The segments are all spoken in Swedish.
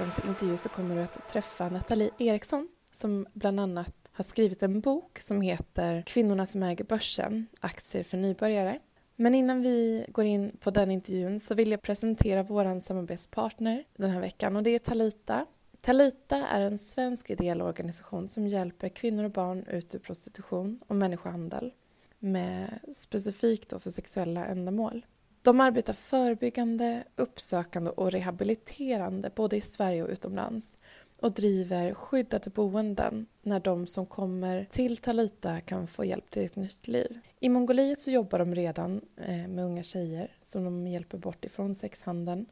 veckans intervju så kommer du att träffa Nathalie Eriksson som bland annat har skrivit en bok som heter Kvinnorna som äger börsen, aktier för nybörjare. Men innan vi går in på den intervjun så vill jag presentera vår samarbetspartner den här veckan och det är Talita. Talita är en svensk ideell organisation som hjälper kvinnor och barn ut ur prostitution och människohandel med specifikt då för sexuella ändamål. De arbetar förebyggande, uppsökande och rehabiliterande både i Sverige och utomlands och driver skyddade boenden när de som kommer till Talita kan få hjälp till ett nytt liv. I Mongoliet så jobbar de redan eh, med unga tjejer som de hjälper bort ifrån sexhandeln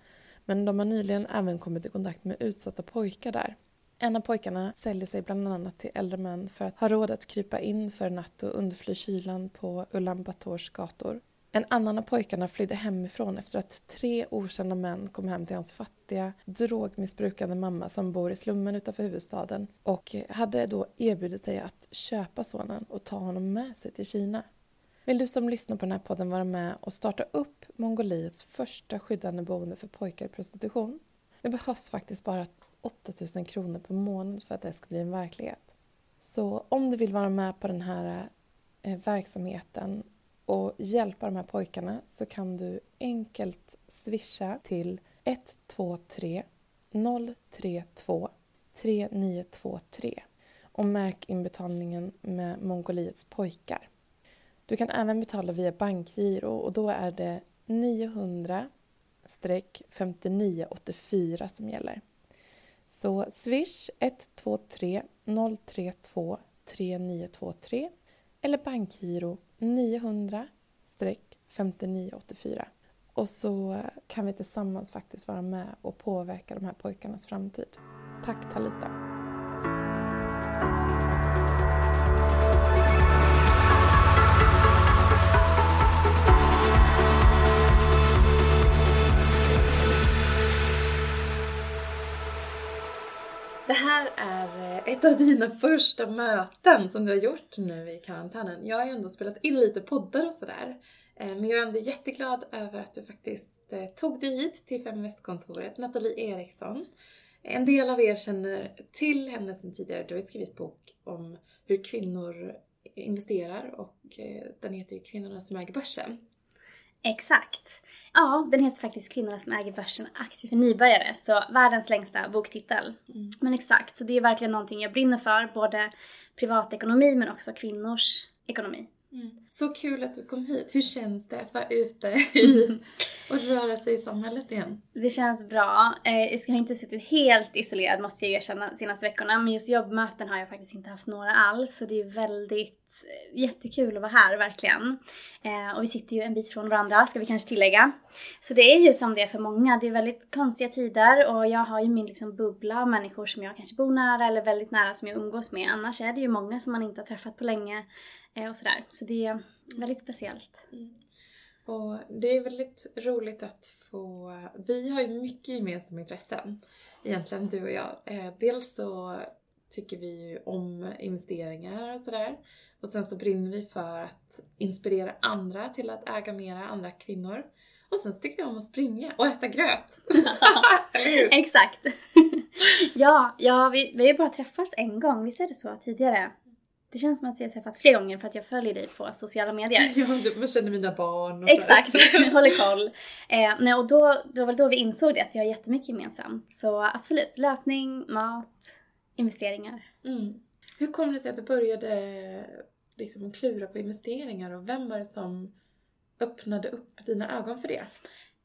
men de har nyligen även kommit i kontakt med utsatta pojkar där. En av pojkarna säljer sig bland annat till äldre män för att ha råd att krypa in för en natt och undfly kylan på Ulan Bators gator. En annan av pojkarna flydde hemifrån efter att tre okända män kom hem till hans fattiga, drogmissbrukande mamma som bor i slummen utanför huvudstaden och hade då erbjudit sig att köpa sonen och ta honom med sig till Kina. Vill du som lyssnar på den här podden vara med och starta upp Mongoliets första skyddande boende för pojkar i prostitution? Det behövs faktiskt bara 8000 kronor per månad för att det ska bli en verklighet. Så om du vill vara med på den här eh, verksamheten och hjälpa de här pojkarna så kan du enkelt swisha till 123 032 3923 och märk inbetalningen med Mongoliets pojkar. Du kan även betala via bankgiro och då är det 900 5984 som gäller. Så swish 123 032 3923 eller bankgiro 900 5984. Och så kan vi tillsammans faktiskt vara med och påverka de här pojkarnas framtid. Tack Talita. Det här är eh, ett av dina första möten som du har gjort nu i karantänen. Jag har ju ändå spelat in lite poddar och sådär. Eh, men jag är ändå jätteglad över att du faktiskt eh, tog dig hit till Fem Västkontoret, Nathalie Eriksson. En del av er känner till henne sedan tidigare. Du har ju skrivit bok om hur kvinnor investerar och den heter ju Kvinnorna som äger börsen. Exakt. Ja, den heter faktiskt Kvinnorna som äger börsen, aktier för nybörjare. Så världens längsta boktitel. Mm. Men exakt, så det är verkligen någonting jag brinner för. Både privatekonomi men också kvinnors ekonomi. Mm. Så kul att du kom hit. Hur känns det att vara ute i och röra sig i samhället igen? Det känns bra. Eh, jag har inte suttit helt isolerad måste jag erkänna senaste veckorna. Men just jobbmöten har jag faktiskt inte haft några alls. Så det är väldigt eh, jättekul att vara här verkligen. Eh, och vi sitter ju en bit från varandra ska vi kanske tillägga. Så det är ju som det är för många. Det är väldigt konstiga tider och jag har ju min liksom bubbla av människor som jag kanske bor nära eller väldigt nära som jag umgås med. Annars är det ju många som man inte har träffat på länge och sådär. Så det är väldigt speciellt. Mm. Och det är väldigt roligt att få... Vi har ju mycket gemensamma intressen, egentligen du och jag. Eh, dels så tycker vi ju om investeringar och sådär. Och sen så brinner vi för att inspirera andra till att äga mera, andra kvinnor. Och sen så tycker vi om att springa och äta gröt. Exakt. ja, ja vi, vi har ju bara träffats en gång, visst är det så tidigare? Det känns som att vi har träffats fler gånger för att jag följer dig på sociala medier. Ja, man känner mina barn och Exakt, håller koll. Eh, nej, och då, då var det då vi insåg det, att vi har jättemycket gemensamt. Så absolut, löpning, mat, investeringar. Mm. Hur kom det sig att du började liksom klura på investeringar och vem var det som öppnade upp dina ögon för det?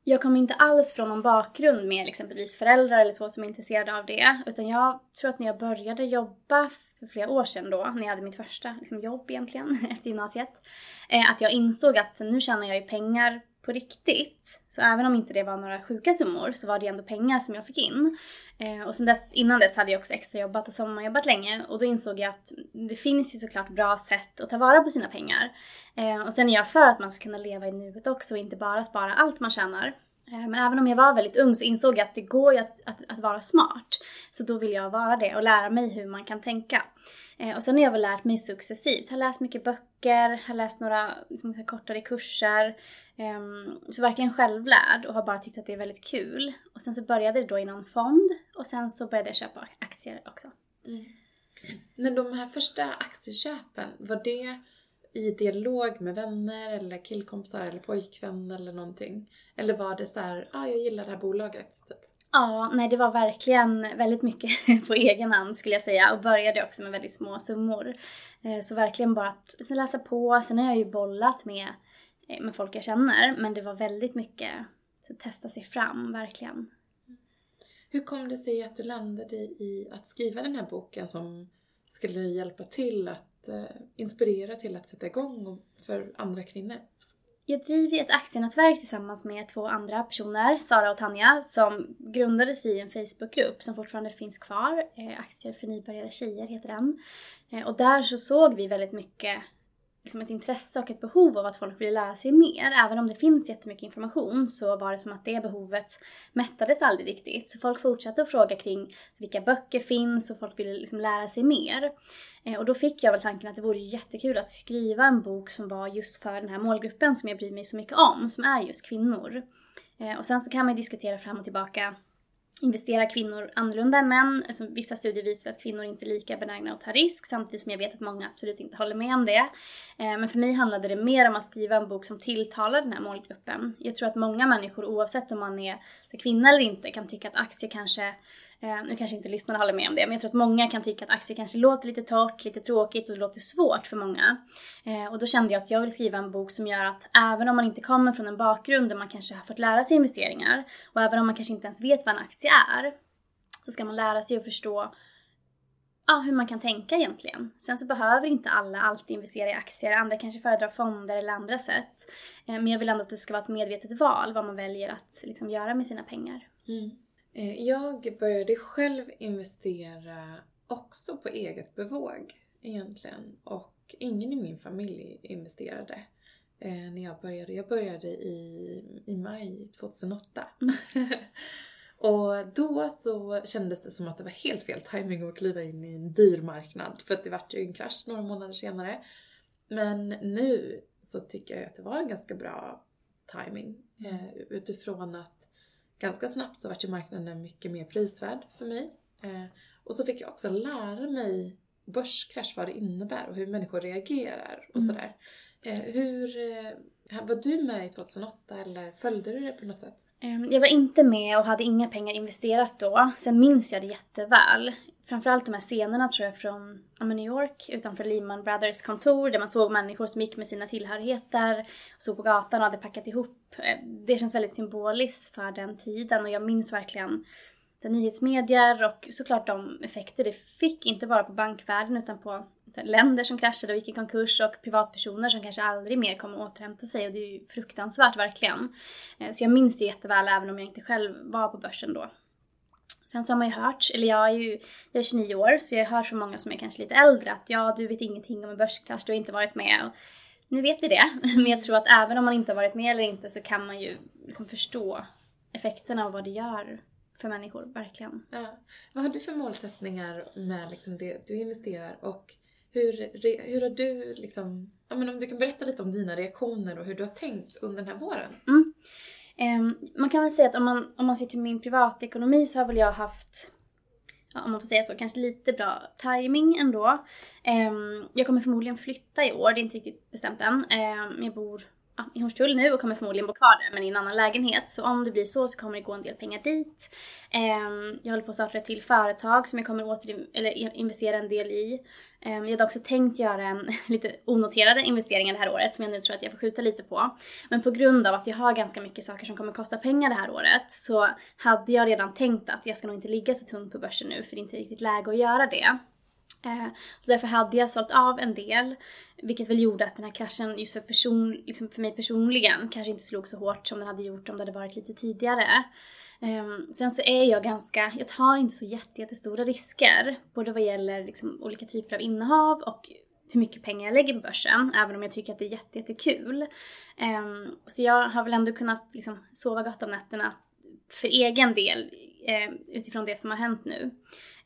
Jag kommer inte alls från någon bakgrund med exempelvis föräldrar eller så som är intresserade av det. Utan jag tror att när jag började jobba för flera år sedan då, när jag hade mitt första liksom, jobb egentligen efter gymnasiet, eh, att jag insåg att nu tjänar jag ju pengar på riktigt. Så även om inte det var några sjuka summor så var det ändå pengar som jag fick in. Eh, och sen dess, innan dess hade jag också extra jobbat och sommarjobbat länge och då insåg jag att det finns ju såklart bra sätt att ta vara på sina pengar. Eh, och sen är jag för att man ska kunna leva i nuet också och inte bara spara allt man tjänar. Eh, men även om jag var väldigt ung så insåg jag att det går ju att, att, att, vara smart. Så då vill jag vara det och lära mig hur man kan tänka. Eh, och sen har jag väl lärt mig successivt. Jag har läst mycket böcker, har läst några liksom, kortare kurser. Ehm, så verkligen självlärd och har bara tyckt att det är väldigt kul. Och sen så började det då i någon fond och sen så började jag köpa aktier också. Mm. Men de här första aktieköpen, var det i dialog med vänner eller killkompisar eller pojkvän eller någonting? Eller var det så här, ja ah, jag gillar det här bolaget? Typ? Ja, nej det var verkligen väldigt mycket på egen hand skulle jag säga och började också med väldigt små summor. Eh, så verkligen bara att läsa på. Sen har jag ju bollat med, eh, med folk jag känner men det var väldigt mycket att testa sig fram, verkligen. Hur kom det sig att du landade i att skriva den här boken som skulle hjälpa till att eh, inspirera till att sätta igång för andra kvinnor? Jag driver ett aktienätverk tillsammans med två andra personer, Sara och Tanja, som grundades i en Facebookgrupp som fortfarande finns kvar. Eh, Aktier för nybörjare tjejer heter den. Eh, och där så såg vi väldigt mycket liksom ett intresse och ett behov av att folk ville lära sig mer. Även om det finns jättemycket information så var det som att det behovet mättades aldrig riktigt. Så folk fortsatte att fråga kring vilka böcker finns och folk ville liksom lära sig mer. Eh, och då fick jag väl tanken att det vore jättekul att skriva en bok som var just för den här målgruppen som jag bryr mig så mycket om, som är just kvinnor. Eh, och sen så kan man diskutera fram och tillbaka investerar kvinnor annorlunda än män. Alltså, vissa studier visar att kvinnor inte är lika benägna att ta risk samtidigt som jag vet att många absolut inte håller med om det. Eh, men för mig handlade det mer om att skriva en bok som tilltalar den här målgruppen. Jag tror att många människor oavsett om man är kvinna eller inte kan tycka att aktier kanske Eh, nu kanske inte lyssnarna håller med om det, men jag tror att många kan tycka att aktier kanske låter lite torrt, lite tråkigt och det låter svårt för många. Eh, och då kände jag att jag vill skriva en bok som gör att även om man inte kommer från en bakgrund där man kanske har fått lära sig investeringar och även om man kanske inte ens vet vad en aktie är, så ska man lära sig att förstå ja, hur man kan tänka egentligen. Sen så behöver inte alla alltid investera i aktier, andra kanske föredrar fonder eller andra sätt. Eh, men jag vill ändå att det ska vara ett medvetet val vad man väljer att liksom göra med sina pengar. Mm. Eh, jag började själv investera också på eget bevåg egentligen och ingen i min familj investerade eh, när jag började. Jag började i, i maj 2008. Mm. och då så kändes det som att det var helt fel timing att kliva in i en dyr marknad för att det vart ju en krasch några månader senare. Men nu så tycker jag att det var en ganska bra timing mm. eh, utifrån att ganska snabbt så vart ju marknaden mycket mer prisvärd för mig. Eh, och så fick jag också lära mig börskrasch, vad det innebär och hur människor reagerar och mm. sådär. Eh, hur, eh, var du med i 2008 eller följde du det på något sätt? Ehm, jag var inte med och hade inga pengar investerat då. Sen minns jag det jätteväl. Framförallt de här scenerna tror jag från New York utanför Lehman Brothers kontor där man såg människor som gick med sina tillhörigheter, stod på gatan och hade packat ihop. Eh, det känns väldigt symboliskt för den tiden och jag minns verkligen nyhetsmedier och såklart de effekter det fick, inte bara på bankvärlden utan på länder som kraschade och gick i konkurs och privatpersoner som kanske aldrig mer kommer återhämta sig och det är ju fruktansvärt verkligen. Eh, så jag minns det jätteväl även om jag inte själv var på börsen då. Sen så har man ju hört, eller jag är ju jag är 29 år så jag har hört från många som är kanske lite äldre att ja, du vet ingenting om en börskrasch, du har inte varit med. Och nu vet vi det, men jag tror att även om man inte har varit med eller inte så kan man ju liksom förstå effekterna av vad det gör för människor, verkligen. Ja. Vad har du för målsättningar med liksom det du investerar och hur, hur har du liksom, ja men om du kan berätta lite om dina reaktioner och hur du har tänkt under den här våren? Mm. Um, man kan väl säga att om man, om man ser till min privatekonomi så har väl jag haft, om man får säga så, kanske lite bra timing ändå. Ehm, jag kommer förmodligen flytta i år, det är inte riktigt bestämt än. Ehm, jag bor i Hornstull nu och kommer förmodligen bo kvar där men i en annan lägenhet. Så om det blir så så kommer det gå en del pengar dit. Ehm, jag håller på att starta ett till företag som jag kommer åter eller investera en del i. Ehm, jag hade också tänkt göra en lite onoterade investeringar det här året som jag nu tror att jag får skjuta lite på. Men på grund av att jag har ganska mycket saker som kommer kosta pengar det här året så hade jag redan tänkt att jag ska nog inte ligga så tungt på börsen nu för det är inte riktigt läge att göra det. Eh, så därför hade jag sålt av en del, vilket väl gjorde att den här kraschen just för, person, liksom för mig personligen kanske inte slog så hårt som den hade gjort om det hade varit lite tidigare. Ehm, sen så är jag ganska, jag tar inte så jättestora risker, både vad gäller liksom olika typer av innehav och hur mycket pengar jag lägger på börsen, även om jag tycker att det är jättekul. Jätte så jag har väl ändå kunnat liksom, sova gott om nätterna för egen del eh, utifrån det som har hänt nu.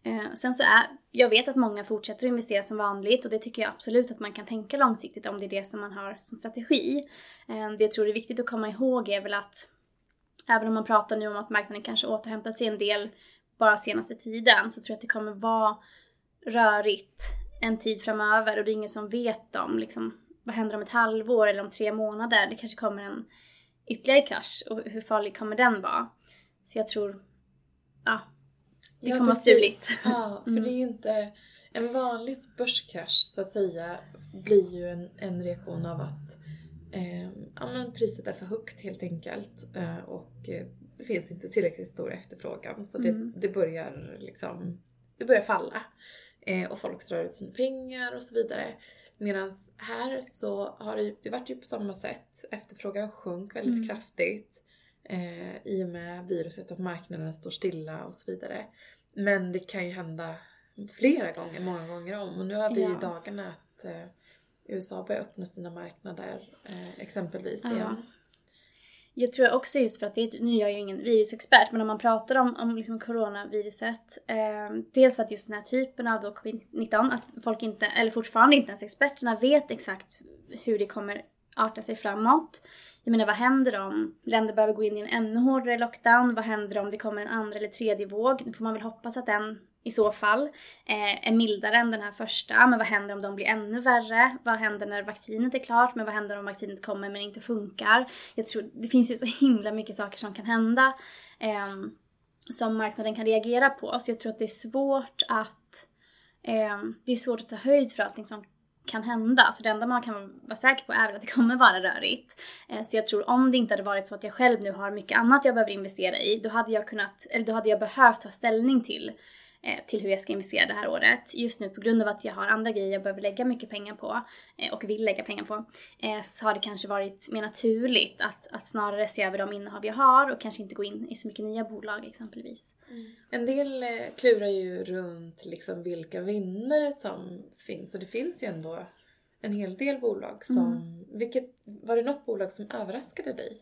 Eh, sen så är, jag vet att många fortsätter att investera som vanligt och det tycker jag absolut att man kan tänka långsiktigt om det är det som man har som strategi. Eh, det jag tror är viktigt att komma ihåg är väl att även om man pratar nu om att marknaden kanske återhämtar sig en del bara senaste tiden så tror jag att det kommer vara rörigt en tid framöver och det är ingen som vet om liksom, vad händer om ett halvår eller om tre månader. Det kanske kommer en ytterligare krasch och hur farlig kommer den vara? Så jag tror, ja, det ja, kommer precis. vara stuligt. Ja, för mm. det är ju inte... En vanlig börskrasch så att säga blir ju en, en reaktion av att eh, ja, men priset är för högt helt enkelt eh, och eh, det finns inte tillräckligt stor efterfrågan så det, mm. det börjar liksom det börjar falla eh, och folk drar ut sina pengar och så vidare. Medan här så har det, det varit ju på samma sätt. Efterfrågan sjönk väldigt mm. kraftigt eh, i och med viruset och marknaden står stilla och så vidare. Men det kan ju hända flera gånger, många gånger om. Och nu har vi ja. i dagarna att eh, USA börjar öppna sina marknader eh, exempelvis ja. igen. Jag tror också just för att det är, nu är jag ju ingen virusexpert, men om man pratar om, om liksom coronaviruset, eh, dels för att just den här typen av covid-19, att folk inte, eller fortfarande inte ens experterna vet exakt hur det kommer arta sig framåt. Jag menar vad händer om länder behöver gå in i en ännu hårdare lockdown? Vad händer om det kommer en andra eller tredje våg? Nu får man väl hoppas att den i så fall eh, är mildare än den här första. Men vad händer om de blir ännu värre? Vad händer när vaccinet är klart? Men vad händer om vaccinet kommer men inte funkar? Jag tror det finns ju så himla mycket saker som kan hända eh, som marknaden kan reagera på. Så jag tror att det är svårt att eh, det är svårt att ta höjd för allting som kan hända. Så det enda man kan vara säker på är väl att det kommer vara rörigt. Eh, så jag tror om det inte hade varit så att jag själv nu har mycket annat jag behöver investera i, då hade jag kunnat, eller då hade jag behövt ta ställning till till hur jag ska investera det här året. Just nu på grund av att jag har andra grejer jag behöver lägga mycket pengar på eh, och vill lägga pengar på eh, så har det kanske varit mer naturligt att, att snarare se över de innehav jag har och kanske inte gå in i så mycket nya bolag exempelvis. Mm. En del klurar ju runt liksom vilka vinnare som finns och det finns ju ändå en hel del bolag som... Mm. Vilket, var det något bolag som överraskade dig?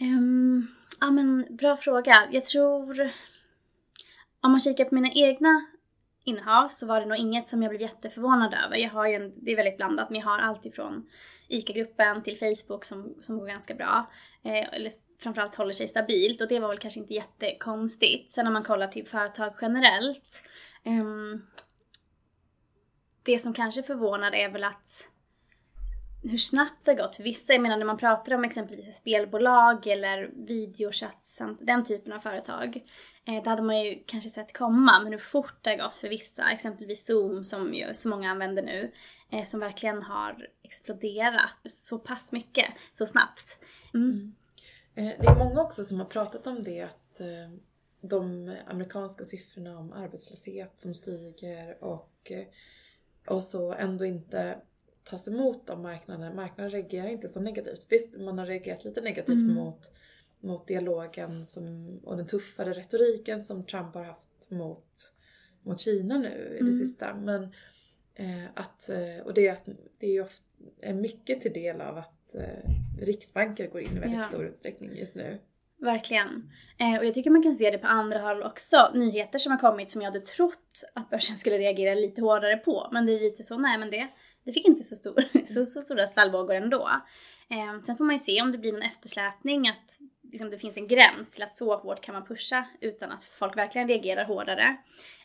Um, ja men bra fråga. Jag tror om man kikar på mina egna innehav så var det nog inget som jag blev jätteförvånad över. Jag har ju en, det är väldigt blandat, men jag har allt ifrån ICA-gruppen till Facebook som, som går ganska bra. Eh, eller framförallt håller sig stabilt och det var väl kanske inte jättekonstigt. Sen om man kollar till företag generellt. Eh, det som kanske förvånar är väl att hur snabbt det har gått för vissa. Jag menar när man pratar om exempelvis spelbolag eller videochatt den typen av företag. Eh, det hade man ju kanske sett komma, men hur fort det har gått för vissa, exempelvis Zoom som ju så många använder nu, eh, som verkligen har exploderat så pass mycket, så snabbt. Mm. Mm. Eh, det är många också som har pratat om det, att eh, de amerikanska siffrorna om arbetslöshet som stiger och, eh, och så ändå inte tas emot av marknaden. Marknaden reagerar inte så negativt. Visst, man har reagerat lite negativt mm. mot mot dialogen som, och den tuffare retoriken som Trump har haft mot, mot Kina nu i det mm. sista. Men eh, att, eh, och det är, det är ju ofta, är mycket till del av att eh, riksbanker går in i väldigt ja. stor utsträckning just nu. Verkligen. Eh, och jag tycker man kan se det på andra håll också. Nyheter som har kommit som jag hade trott att börsen skulle reagera lite hårdare på. Men det är lite så, nej men det, det fick inte så, stor, så, så stora svallvågor ändå. Eh, sen får man ju se om det blir någon eftersläpning, att liksom, det finns en gräns till att så hårt kan man pusha utan att folk verkligen reagerar hårdare.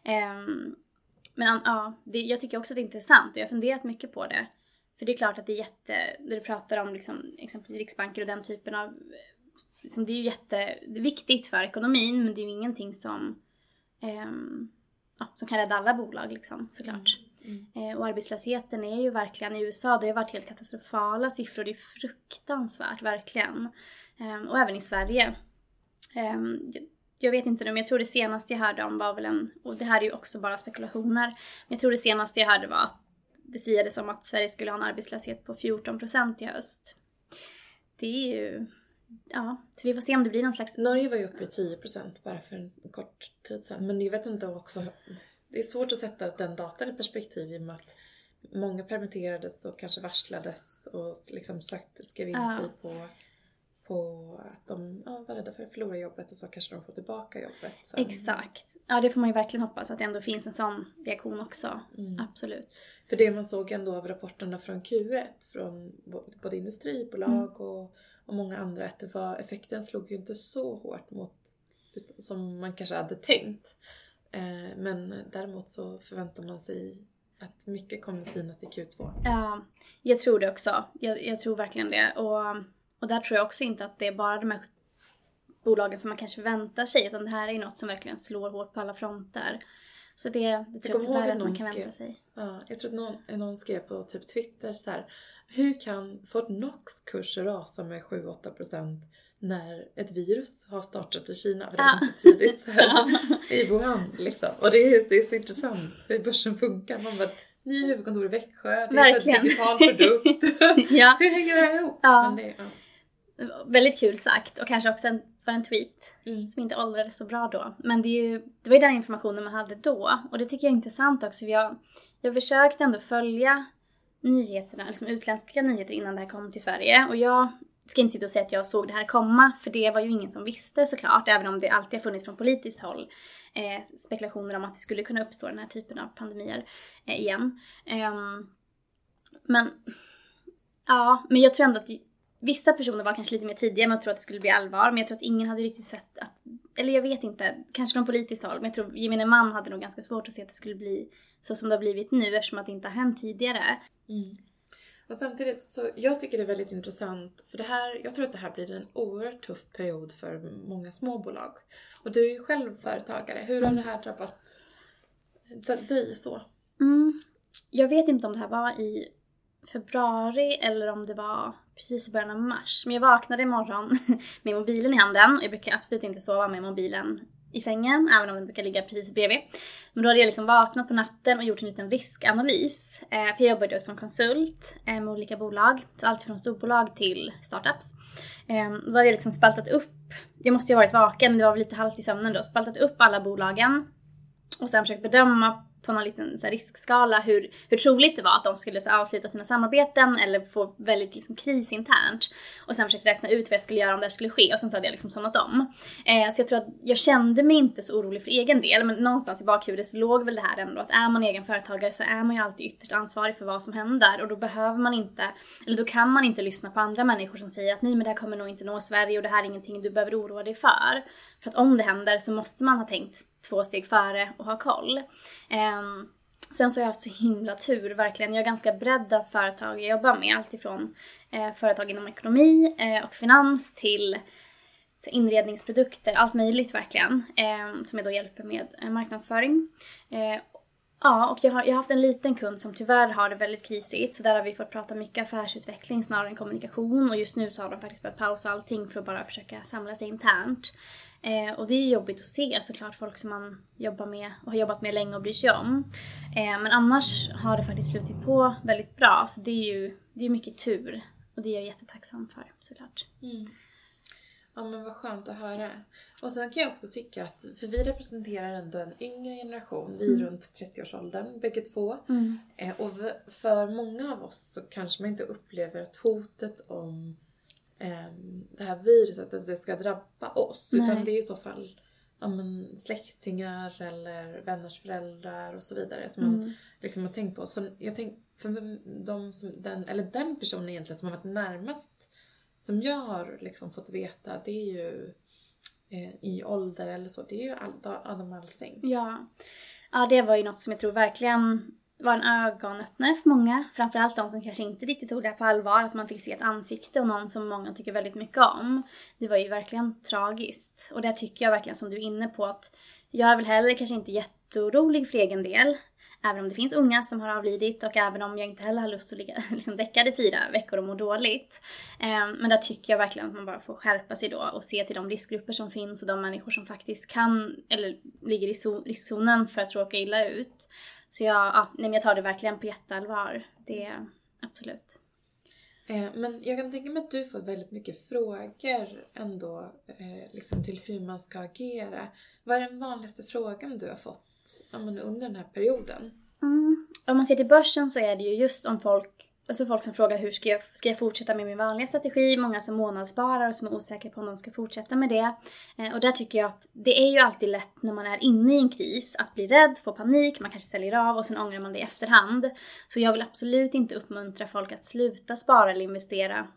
Eh, men ja, det, jag tycker också att det är intressant och jag har funderat mycket på det. För det är klart att det är jätte, när du pratar om liksom, exempelvis riksbanker och den typen av, liksom, det är ju jätteviktigt för ekonomin men det är ju ingenting som, eh, ja, som kan rädda alla bolag liksom såklart. Mm. Mm. Eh, och arbetslösheten är ju verkligen i USA, det har varit helt katastrofala siffror. Det är fruktansvärt, verkligen. Eh, och även i Sverige. Eh, jag vet inte nu, men jag tror det senaste jag hörde om var väl en, och det här är ju också bara spekulationer, men jag tror det senaste jag hörde var att det siades om att Sverige skulle ha en arbetslöshet på 14% i höst. Det är ju, ja, så vi får se om det blir någon slags... Norge var ju uppe i 10% bara för en kort tid sedan, men jag vet inte också det är svårt att sätta den datan i perspektiv i och med att många permitterades och kanske varslades och liksom sökte, skrev in ja. sig på på att de ja, var rädda för att förlora jobbet och så kanske de får tillbaka jobbet. Sen. Exakt. Ja, det får man ju verkligen hoppas att det ändå finns en sån reaktion också. Mm. Absolut. För det man såg ändå av rapporterna från Q1, från både industribolag Mm. och, och många andra, att det var, effekten slog ju inte så hårt mot som man kanske hade tänkt. Eh, men däremot så förväntar man sig att mycket kommer synas i Q2. Ja, jag tror det också. Jag, jag tror verkligen det. Och, och där tror jag också inte att det är bara de här bolagen som man kanske väntar sig, utan det här är något som verkligen slår hårt på alla fronter. Så det, det tror jag tyvärr att man kan skrev- vänta sig. Ja, jag tror att någon, någon skrev på typ Twitter så här. Hur kan Fortnox kurs rasa med 7-8% när ett virus har startat i Kina? För det var Ja. ganska tidigt så här, i Wuhan liksom. Och det är, det är så intressant hur börsen funkar. Man bara, ni har huvudkontor i Växjö, det är en Verkligen. digital produkt. Ja. hur hänger det här ihop? Ja. Det, ja. Väldigt kul sagt och kanske också en, var en tweet Mm. som inte åldrades så bra då. Men det, är ju, det var ju den informationen man hade då. Och det tycker jag är intressant också. För jag, jag försökte ändå följa nyheterna, liksom utländska nyheter innan det här kom till Sverige. Och jag ska inte sitta och säga att jag såg det här komma, för det var ju ingen som visste såklart. Även om det alltid har funnits från politiskt håll eh, spekulationer om att det skulle kunna uppstå den här typen av pandemier eh, igen. Ehm, men ja, men jag tror ändå att Vissa personer var kanske lite mer tidiga med att tro att det skulle bli allvar, men jag tror att ingen hade riktigt sett att, eller jag vet inte, kanske från politiskt håll, men jag tror gemene man hade nog ganska svårt att se att det skulle bli så som det har blivit nu eftersom att det inte har hänt tidigare. Mm. Och samtidigt så, jag tycker det är väldigt intressant, för det här, jag tror att det här blir en oerhört tuff period för många småbolag. Och du är ju själv företagare, hur har det här drabbat dig så? Mm. Jag vet inte om det här var i februari eller om det var precis i början av mars. Men jag vaknade imorgon med mobilen i handen. Jag brukar absolut inte sova med mobilen i sängen, även om den brukar ligga precis bredvid. Men då hade jag liksom vaknat på natten och gjort en liten riskanalys. Eh, för jag jobbade som konsult eh, med olika bolag, så allt från storbolag till startups. Eh, då hade jag liksom spaltat upp, jag måste ju ha varit vaken, men det var väl lite halvt i sömnen då, spaltat upp alla bolagen och sen försökt bedöma på någon liten så här, riskskala hur, hur troligt det var att de skulle så, här, avsluta sina samarbeten eller få väldigt liksom, kris internt. Och sen försökte räkna ut vad jag skulle göra om det här skulle ske och sen så hade jag liksom somnat om. Eh, så jag tror att jag kände mig inte så orolig för egen del men någonstans i bakhuvudet så låg väl det här ändå att är man egen företagare så är man ju alltid ytterst ansvarig för vad som händer och då behöver man inte, eller då kan man inte lyssna på andra människor som säger att nej men det här kommer nog inte nå Sverige och det här är ingenting du behöver oroa dig för. För att om det händer så måste man ha tänkt två steg före och ha koll. Ehm, sen så har jag haft så himla tur, verkligen. Jag är ganska bredd av företag jag jobbar med. Alltifrån eh, företag inom ekonomi eh, och finans till till inredningsprodukter, allt möjligt verkligen. Eh, som jag då hjälper med eh, marknadsföring. Eh, ja, och jag har, jag har haft en liten kund som tyvärr har det väldigt krisigt. Så där har vi fått prata mycket affärsutveckling snarare än kommunikation. Och just nu så har de faktiskt börjat pausa allting för att bara försöka samla sig internt. Eh, och det är jobbigt att se såklart, folk som man jobbar med och har jobbat med länge och bryr sig om. Eh, men annars har det faktiskt flutit på väldigt bra, så det är ju det är mycket tur. Och det är jag jättetacksam för såklart. Mm. Ja men vad skönt att höra. Och sen kan jag också tycka att, för vi representerar ändå en yngre generation, vi är Mm. runt 30-årsåldern bägge två. Mm. Eh, Och för många av oss så kanske man inte upplever att hotet om det här viruset, att det ska drabba oss. Nej. Utan det är i så fall ja, men släktingar eller vänners föräldrar och så vidare som man Mm. liksom har tänkt på. Så jag tänk, för de som, den, eller den personen egentligen som har varit närmast som jag har liksom fått veta, det är ju eh, i ålder eller så, det är ju Adam Alsing. Ja. ja, det var ju något som jag tror verkligen var en ögonöppnare för många. Framförallt de som kanske inte riktigt tog det här på allvar. Att man fick se ett ansikte och någon som många tycker väldigt mycket om. Det var ju verkligen tragiskt. Och där tycker jag verkligen som du är inne på att jag är väl heller kanske inte jätteorolig för egen del. Även om det finns unga som har avlidit och även om jag inte heller har lust att ligga liksom däckad i fyra veckor och må dåligt. Eh, men där tycker jag verkligen att man bara får skärpa sig då och se till de riskgrupper som finns och de människor som faktiskt kan eller ligger i riskzonen för att råka illa ut. Så jag, ja, nej, men jag tar det verkligen på jätteallvar. Det, absolut. Eh, Men jag kan tänka mig att du får väldigt mycket frågor ändå eh, liksom till hur man ska agera. Vad är den vanligaste frågan du har fått ja, men under den här perioden? Mm. Om man ser till börsen så är det ju just om folk alltså folk som frågar hur ska jag, ska jag fortsätta med min vanliga strategi? Många som månadssparar och som är osäkra på om de ska fortsätta med det. Eh, och där tycker jag att det är ju alltid lätt när man är inne i en kris att bli rädd, få panik, man kanske säljer av och sen ångrar man det i efterhand. Så jag vill absolut inte uppmuntra folk att sluta spara eller investera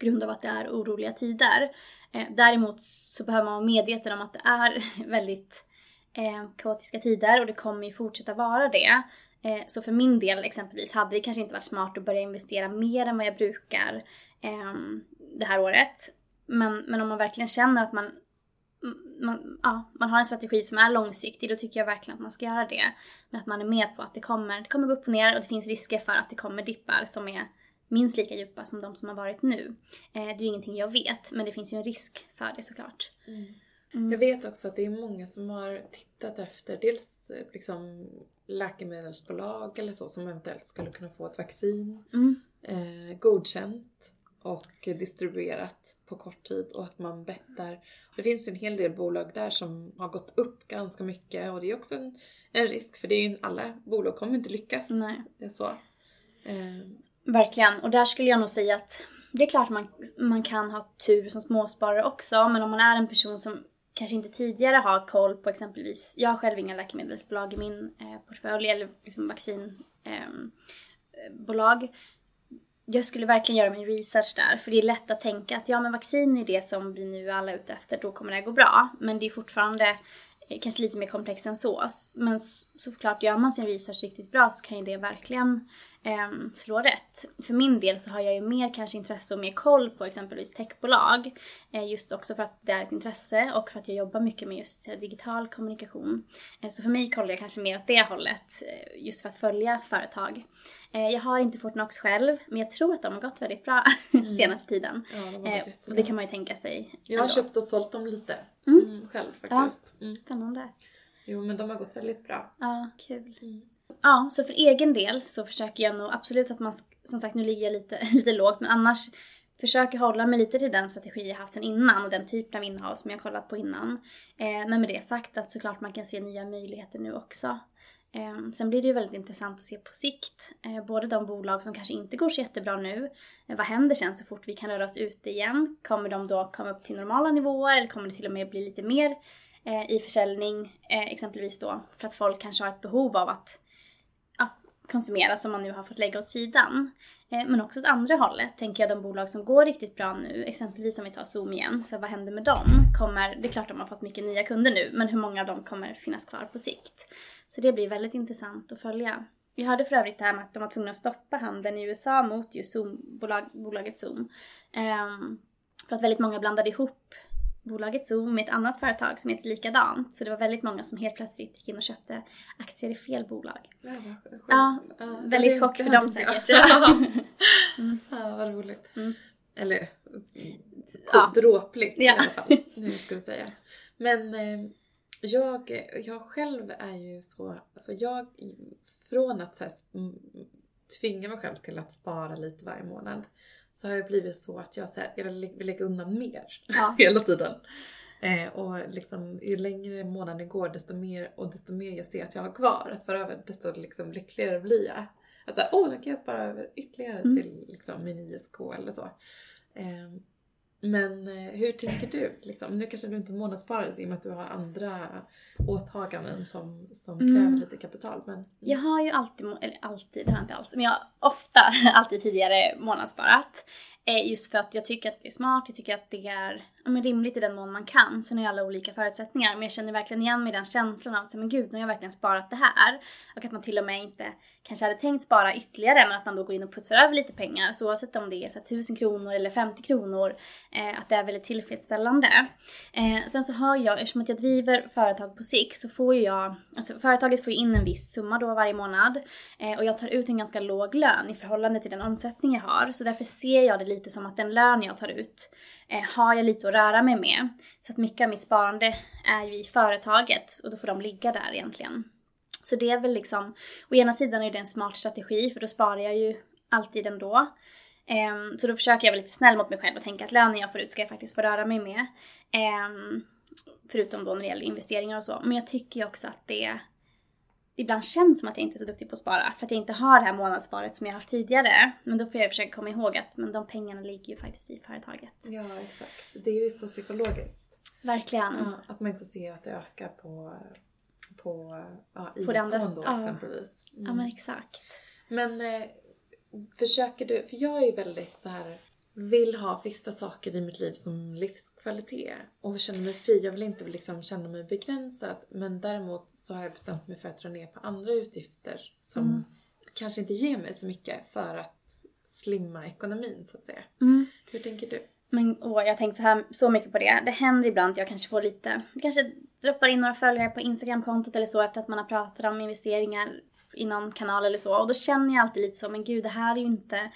på grund av att det är oroliga tider. Eh, däremot så behöver man vara medveten om att det är väldigt eh, kaotiska tider och det kommer ju fortsätta vara det. Eh, så för min del exempelvis hade det kanske inte varit smart att börja investera mer än vad jag brukar eh, det här året. Men, men om man verkligen känner att man, man, ja, man har en strategi som är långsiktig, då tycker jag verkligen att man ska göra det. Men att man är med på att det kommer, det kommer gå upp och ner och det finns risker för att det kommer dippar som är minst lika djupa som de som har varit nu. Eh, det är ju ingenting jag vet, men det finns ju en risk för det såklart. Mm. Mm. Jag vet också att det är många som har tittat efter dels eh, liksom läkemedelsbolag eller så som eventuellt skulle kunna få ett vaccin mm. eh, godkänt och distribuerat på kort tid och att man bettar. Det finns en hel del bolag där som har gått upp ganska mycket och det är också en, en risk för det är ju alla bolag kommer inte lyckas. Nej. Så. Eh. Verkligen, och där skulle jag nog säga att det är klart man, man kan ha tur som småsparare också, men om man är en person som kanske inte tidigare har koll på exempelvis, jag har själv inga läkemedelsbolag i min eh, portfölj eller liksom vaccinbolag. Ehm, eh, jag skulle verkligen göra min research där, för det är lätt att tänka att ja men vaccin är det som vi nu alla är ute efter, då kommer det gå bra. Men det är fortfarande Eh, kanske lite mer komplex än så. Men såklart, gör man sin research riktigt bra så kan ju det verkligen eh, slå rätt. För min del så har jag ju mer kanske intresse och mer koll på exempelvis techbolag. Eh, just också för att det är ett intresse och för att jag jobbar mycket med just eh, digital kommunikation. Eh, så för mig kollar jag kanske mer åt det hållet, eh, just för att följa företag. Eh, jag har inte Fortnox själv, men jag tror att de har gått väldigt bra mm. senaste tiden. Ja, de har gått eh, och det kan man ju tänka sig. Jag har ändå. köpt och sålt dem lite mm. Mm, själv faktiskt. Ja, spännande. Jo, men de har gått väldigt bra. Ja, kul. Mm. Ja, så för egen del så försöker jag nog absolut att man, som sagt nu ligger jag lite, lite lågt, men annars försöker hålla mig lite till den strategi jag haft sen innan och den typen av innehav som jag kollat på innan. Eh, men med det sagt att såklart man kan se nya möjligheter nu också. Ehm, sen blir det ju väldigt intressant att se på sikt, eh, både de bolag som kanske inte går så jättebra nu, eh, vad händer sen så fort vi kan röra oss ute igen? Kommer de då komma upp till normala nivåer eller kommer det till och med bli lite mer eh, i försäljning, exempelvis då för att folk kanske har ett behov av att konsumera som man nu har fått lägga åt sidan. Eh, men också åt andra hållet tänker jag de bolag som går riktigt bra nu, exempelvis om vi tar Zoom igen, så vad händer med dem? Kommer, det är klart de har fått mycket nya kunder nu, men hur många av dem kommer finnas kvar på sikt? Så det blir väldigt intressant att följa. Vi hörde för övrigt det här med att de var tvungna att stoppa handeln i USA mot just Zoom, bolag, bolaget Zoom. Um, för att väldigt många blandade ihop bolaget Zoom med ett annat företag som heter likadant. Så det var väldigt många som helt plötsligt gick in och köpte aktier i fel bolag. Ja, ja, ja väldigt chock för dem säkert. Ja, mm. ja vad roligt. Mm. Eller ja. dråpligt ja. i alla fall. Nu ska vi säga. Men eh, jag, jag själv är ju så, alltså jag från att så här, tvinga mig själv till att spara lite varje månad så har jag blivit så att jag, så här, jag vill lägga undan mer ja. hela tiden. Eh, och liksom, ju längre månaden går desto mer och desto mer jag ser att jag har kvar att föra över desto liksom, lyckligare blir jag. Att såhär, åh, då kan jag spara över ytterligare mm. till liksom, min ISK eller så. Eh, men hur tänker du? Liksom? Nu kanske du inte månadssparar i och med att du har andra åtaganden som, som mm. kräver lite kapital. Men, mm. Jag har ju alltid, eller alltid, det har jag inte alls, men jag har ofta, alltid tidigare månadssparat. Eh, just för att jag tycker att det är smart, jag tycker att det är men rimligt i den mån man kan. Sen har ju alla olika förutsättningar. Men jag känner verkligen igen mig i den känslan av att men gud, nu har jag verkligen sparat det här. Och att man till och med inte kanske hade tänkt spara ytterligare men att man då går in och putsar över lite pengar. Så oavsett om det är så 1000 kronor eller 50 kronor. Eh, att det är väldigt tillfredsställande. Eh, sen så har jag, eftersom att jag driver företag på SIK så får ju jag, alltså företaget får ju in en viss summa då varje månad. Eh, och jag tar ut en ganska låg lön i förhållande till den omsättning jag har. Så därför ser jag det lite som att den lön jag tar ut eh, har jag lite att röra mig med. Så att mycket av mitt sparande är ju i företaget och då får de ligga där egentligen. Så det är väl liksom, å ena sidan är det en smart strategi för då sparar jag ju alltid ändå. Ehm, så då försöker jag vara lite snäll mot mig själv och tänka att lönen jag får ut ska jag faktiskt få röra mig med. Ehm, förutom då när det gäller investeringar och så. Men jag tycker ju också att det det ibland känns som att jag inte är så duktig på att spara för att jag inte har det här månadssparet som jag haft tidigare. Men då får jag försöka komma ihåg att men de pengarna ligger ju faktiskt i företaget. Ja, exakt. Det är ju så psykologiskt. Verkligen. Ja, att man inte ser att det ökar på, på ja, På det andra- då ja. exempelvis. Mm. Ja men exakt. Men eh, försöker du, för jag är ju väldigt så här vill ha vissa saker i mitt liv som livskvalitet och känner mig fri. Jag vill inte liksom känna mig begränsad men däremot så har jag bestämt mig för att dra ner på andra utgifter som Mm. kanske inte ger mig så mycket för att slimma ekonomin så att säga. Mm. Hur tänker du? Men åh, jag har tänkt så, här, så mycket på det. Det händer ibland att jag kanske får lite, kanske droppar in några följare på Instagramkontot eller så efter att man har pratat om investeringar i någon kanal eller så. Och då känner jag alltid lite så, men gud det här är ju inte,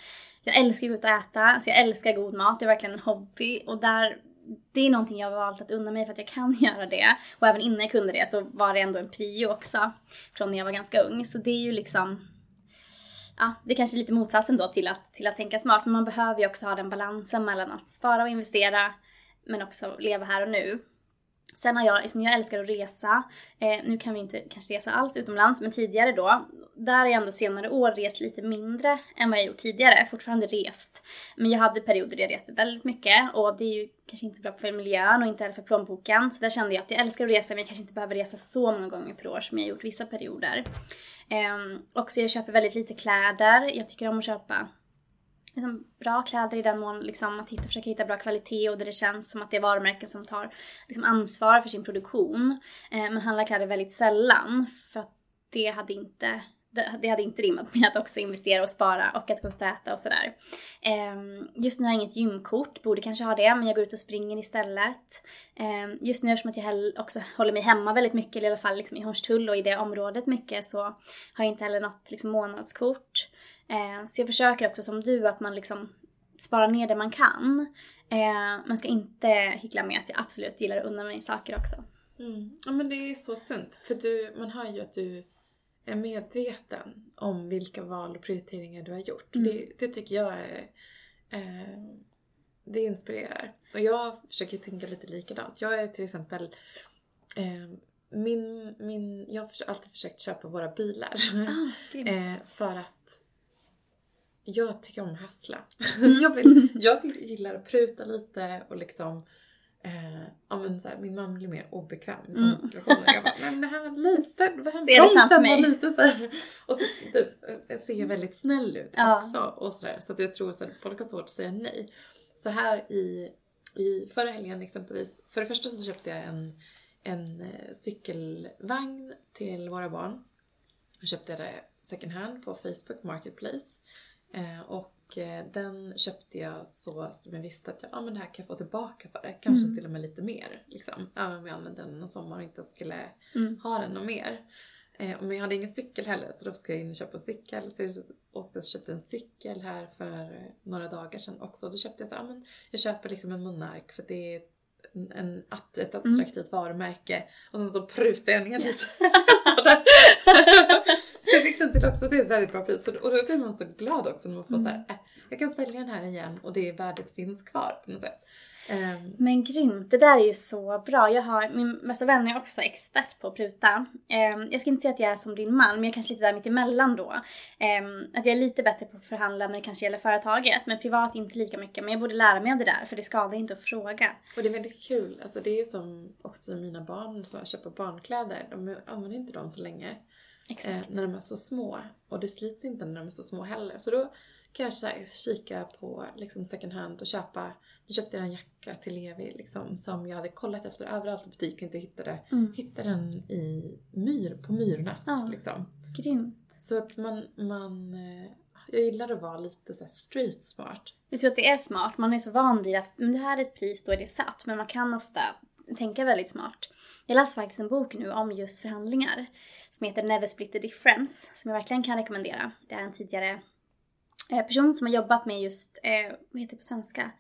jag älskar att gå ut och äta, alltså jag älskar god mat, det är verkligen en hobby. Och där, det är någonting jag har valt att unna mig för att jag kan göra det. Och även innan jag kunde det så var det ändå en prio också. Från när jag var ganska ung. Så det är ju liksom, ja, det är kanske är lite motsatsen då till att, till att tänka smart. Men man behöver ju också ha den balansen mellan att spara och investera. Men också leva här och nu. Sen har jag, liksom jag älskar att resa. Eh, nu kan vi inte kanske resa alls utomlands, men tidigare då. Där har jag ändå senare år rest lite mindre än vad jag gjort tidigare. Fortfarande rest. Men jag hade perioder där jag reste väldigt mycket. Och det är ju kanske inte så bra för miljön och inte heller för plånboken. Så där kände jag att jag älskar att resa, men jag kanske inte behöver resa så många gånger per år som jag gjort vissa perioder. Eh, också jag köper väldigt lite kläder. Jag tycker om att köpa liksom, bra kläder i den mån liksom, att hitta, försöka hitta bra kvalitet och där det känns som att det är varumärken som tar liksom, ansvar för sin produktion. Eh, men handlar kläder väldigt sällan för att det hade inte det hade inte rimmat med att också investera och spara och att gå ut och äta och sådär. Ehm, just nu har jag inget gymkort, borde kanske ha det, men jag går ut och springer istället. Ehm, just nu eftersom att jag också håller mig hemma väldigt mycket, eller i alla fall liksom i Hornstull och i det området mycket, så har jag inte heller något liksom månadskort. Eh, så jag försöker också som du att man liksom sparar ner det man kan. Eh, man ska inte hyckla med att jag absolut gillar att unna mig saker också. Mm. Ja men det är så sunt. För du, man hör ju att du är medveten om vilka val och prioriteringar du har gjort. Mm. Det, det tycker jag är... Eh, det inspirerar. Och jag försöker tänka lite likadant. Jag är till exempel... Eh, min, min, jag har alltid försökt köpa våra bilar. Ah, eh, för att jag tycker om att hassla. jag, vill, jag gillar att pruta lite och liksom Eh, ja men så här, min man blir mer obekväm i sådana Mm. situationer. Jag bara, men det här var lite, bromsen var lite så här. Och så typ, jag ser väldigt snäll ut Ja. också och sådär. Så att jag tror att folk har svårt att säga nej. Så här i, i förra helgen exempelvis, för det första så köpte jag en, en eh, cykelvagn till våra barn. Jag köpte det second hand på Facebook Marketplace. Eh, och eh, den köpte jag så som jag visste att jag, ja, men det här kan jag få tillbaka för det. Kanske Mm. till och med lite mer. Liksom. Även om jag använde den någon sommar och inte skulle Mm. ha den och mer. Eh, men jag hade ingen cykel heller så då ska jag in och köpa en cykel. Så jag åkte och köpte en cykel här för några dagar sedan också. Då köpte jag så ja, men jag köper liksom en Monark för det är en, en, ett Mm. attraktivt varumärke. Och sen så prutade jag ner lite. Så jag fick den till också, det är ett väldigt bra pris. Och då- blir man så glad också när man får Mm. så här, äh, jag kan sälja den här igen och det värdet finns kvar på något sätt. Ehm, Men grymt, det där är ju så bra. Jag har, min bästa vän är också expert på att pruta. Ehm, jag ska inte säga att jag är som din man, men jag är kanske lite där mitt emellan då. Ehm, att jag är lite bättre på att förhandla när det kanske gäller företaget, men privat inte lika mycket. Men jag borde lära mig av det där, för det skadar inte att fråga. Och det är väldigt kul. Alltså det är som också mina barn som köper barnkläder. De använder inte dem så länge. Eh, när de är så små. Och det slits inte när de är så små heller. Så då kan jag så kika på liksom second hand och köpa. Nu köpte jag en jacka till Levi liksom, som jag hade kollat efter överallt i butiken inte hittade. Mm. Hittade den i myr, på Myrornas Ja. liksom. Grymt. Så att man, man eh, jag gillar att vara lite så street smart. Jag tror att det är smart. Man är så van vid att det här är ett pris, då är det satt. Men man kan ofta tänka väldigt smart. Jag läser faktiskt en bok nu om just förhandlingar som heter Never Split the Difference som jag verkligen kan rekommendera. Det är en tidigare eh, person som har jobbat med just, eh, vad heter det på svenska?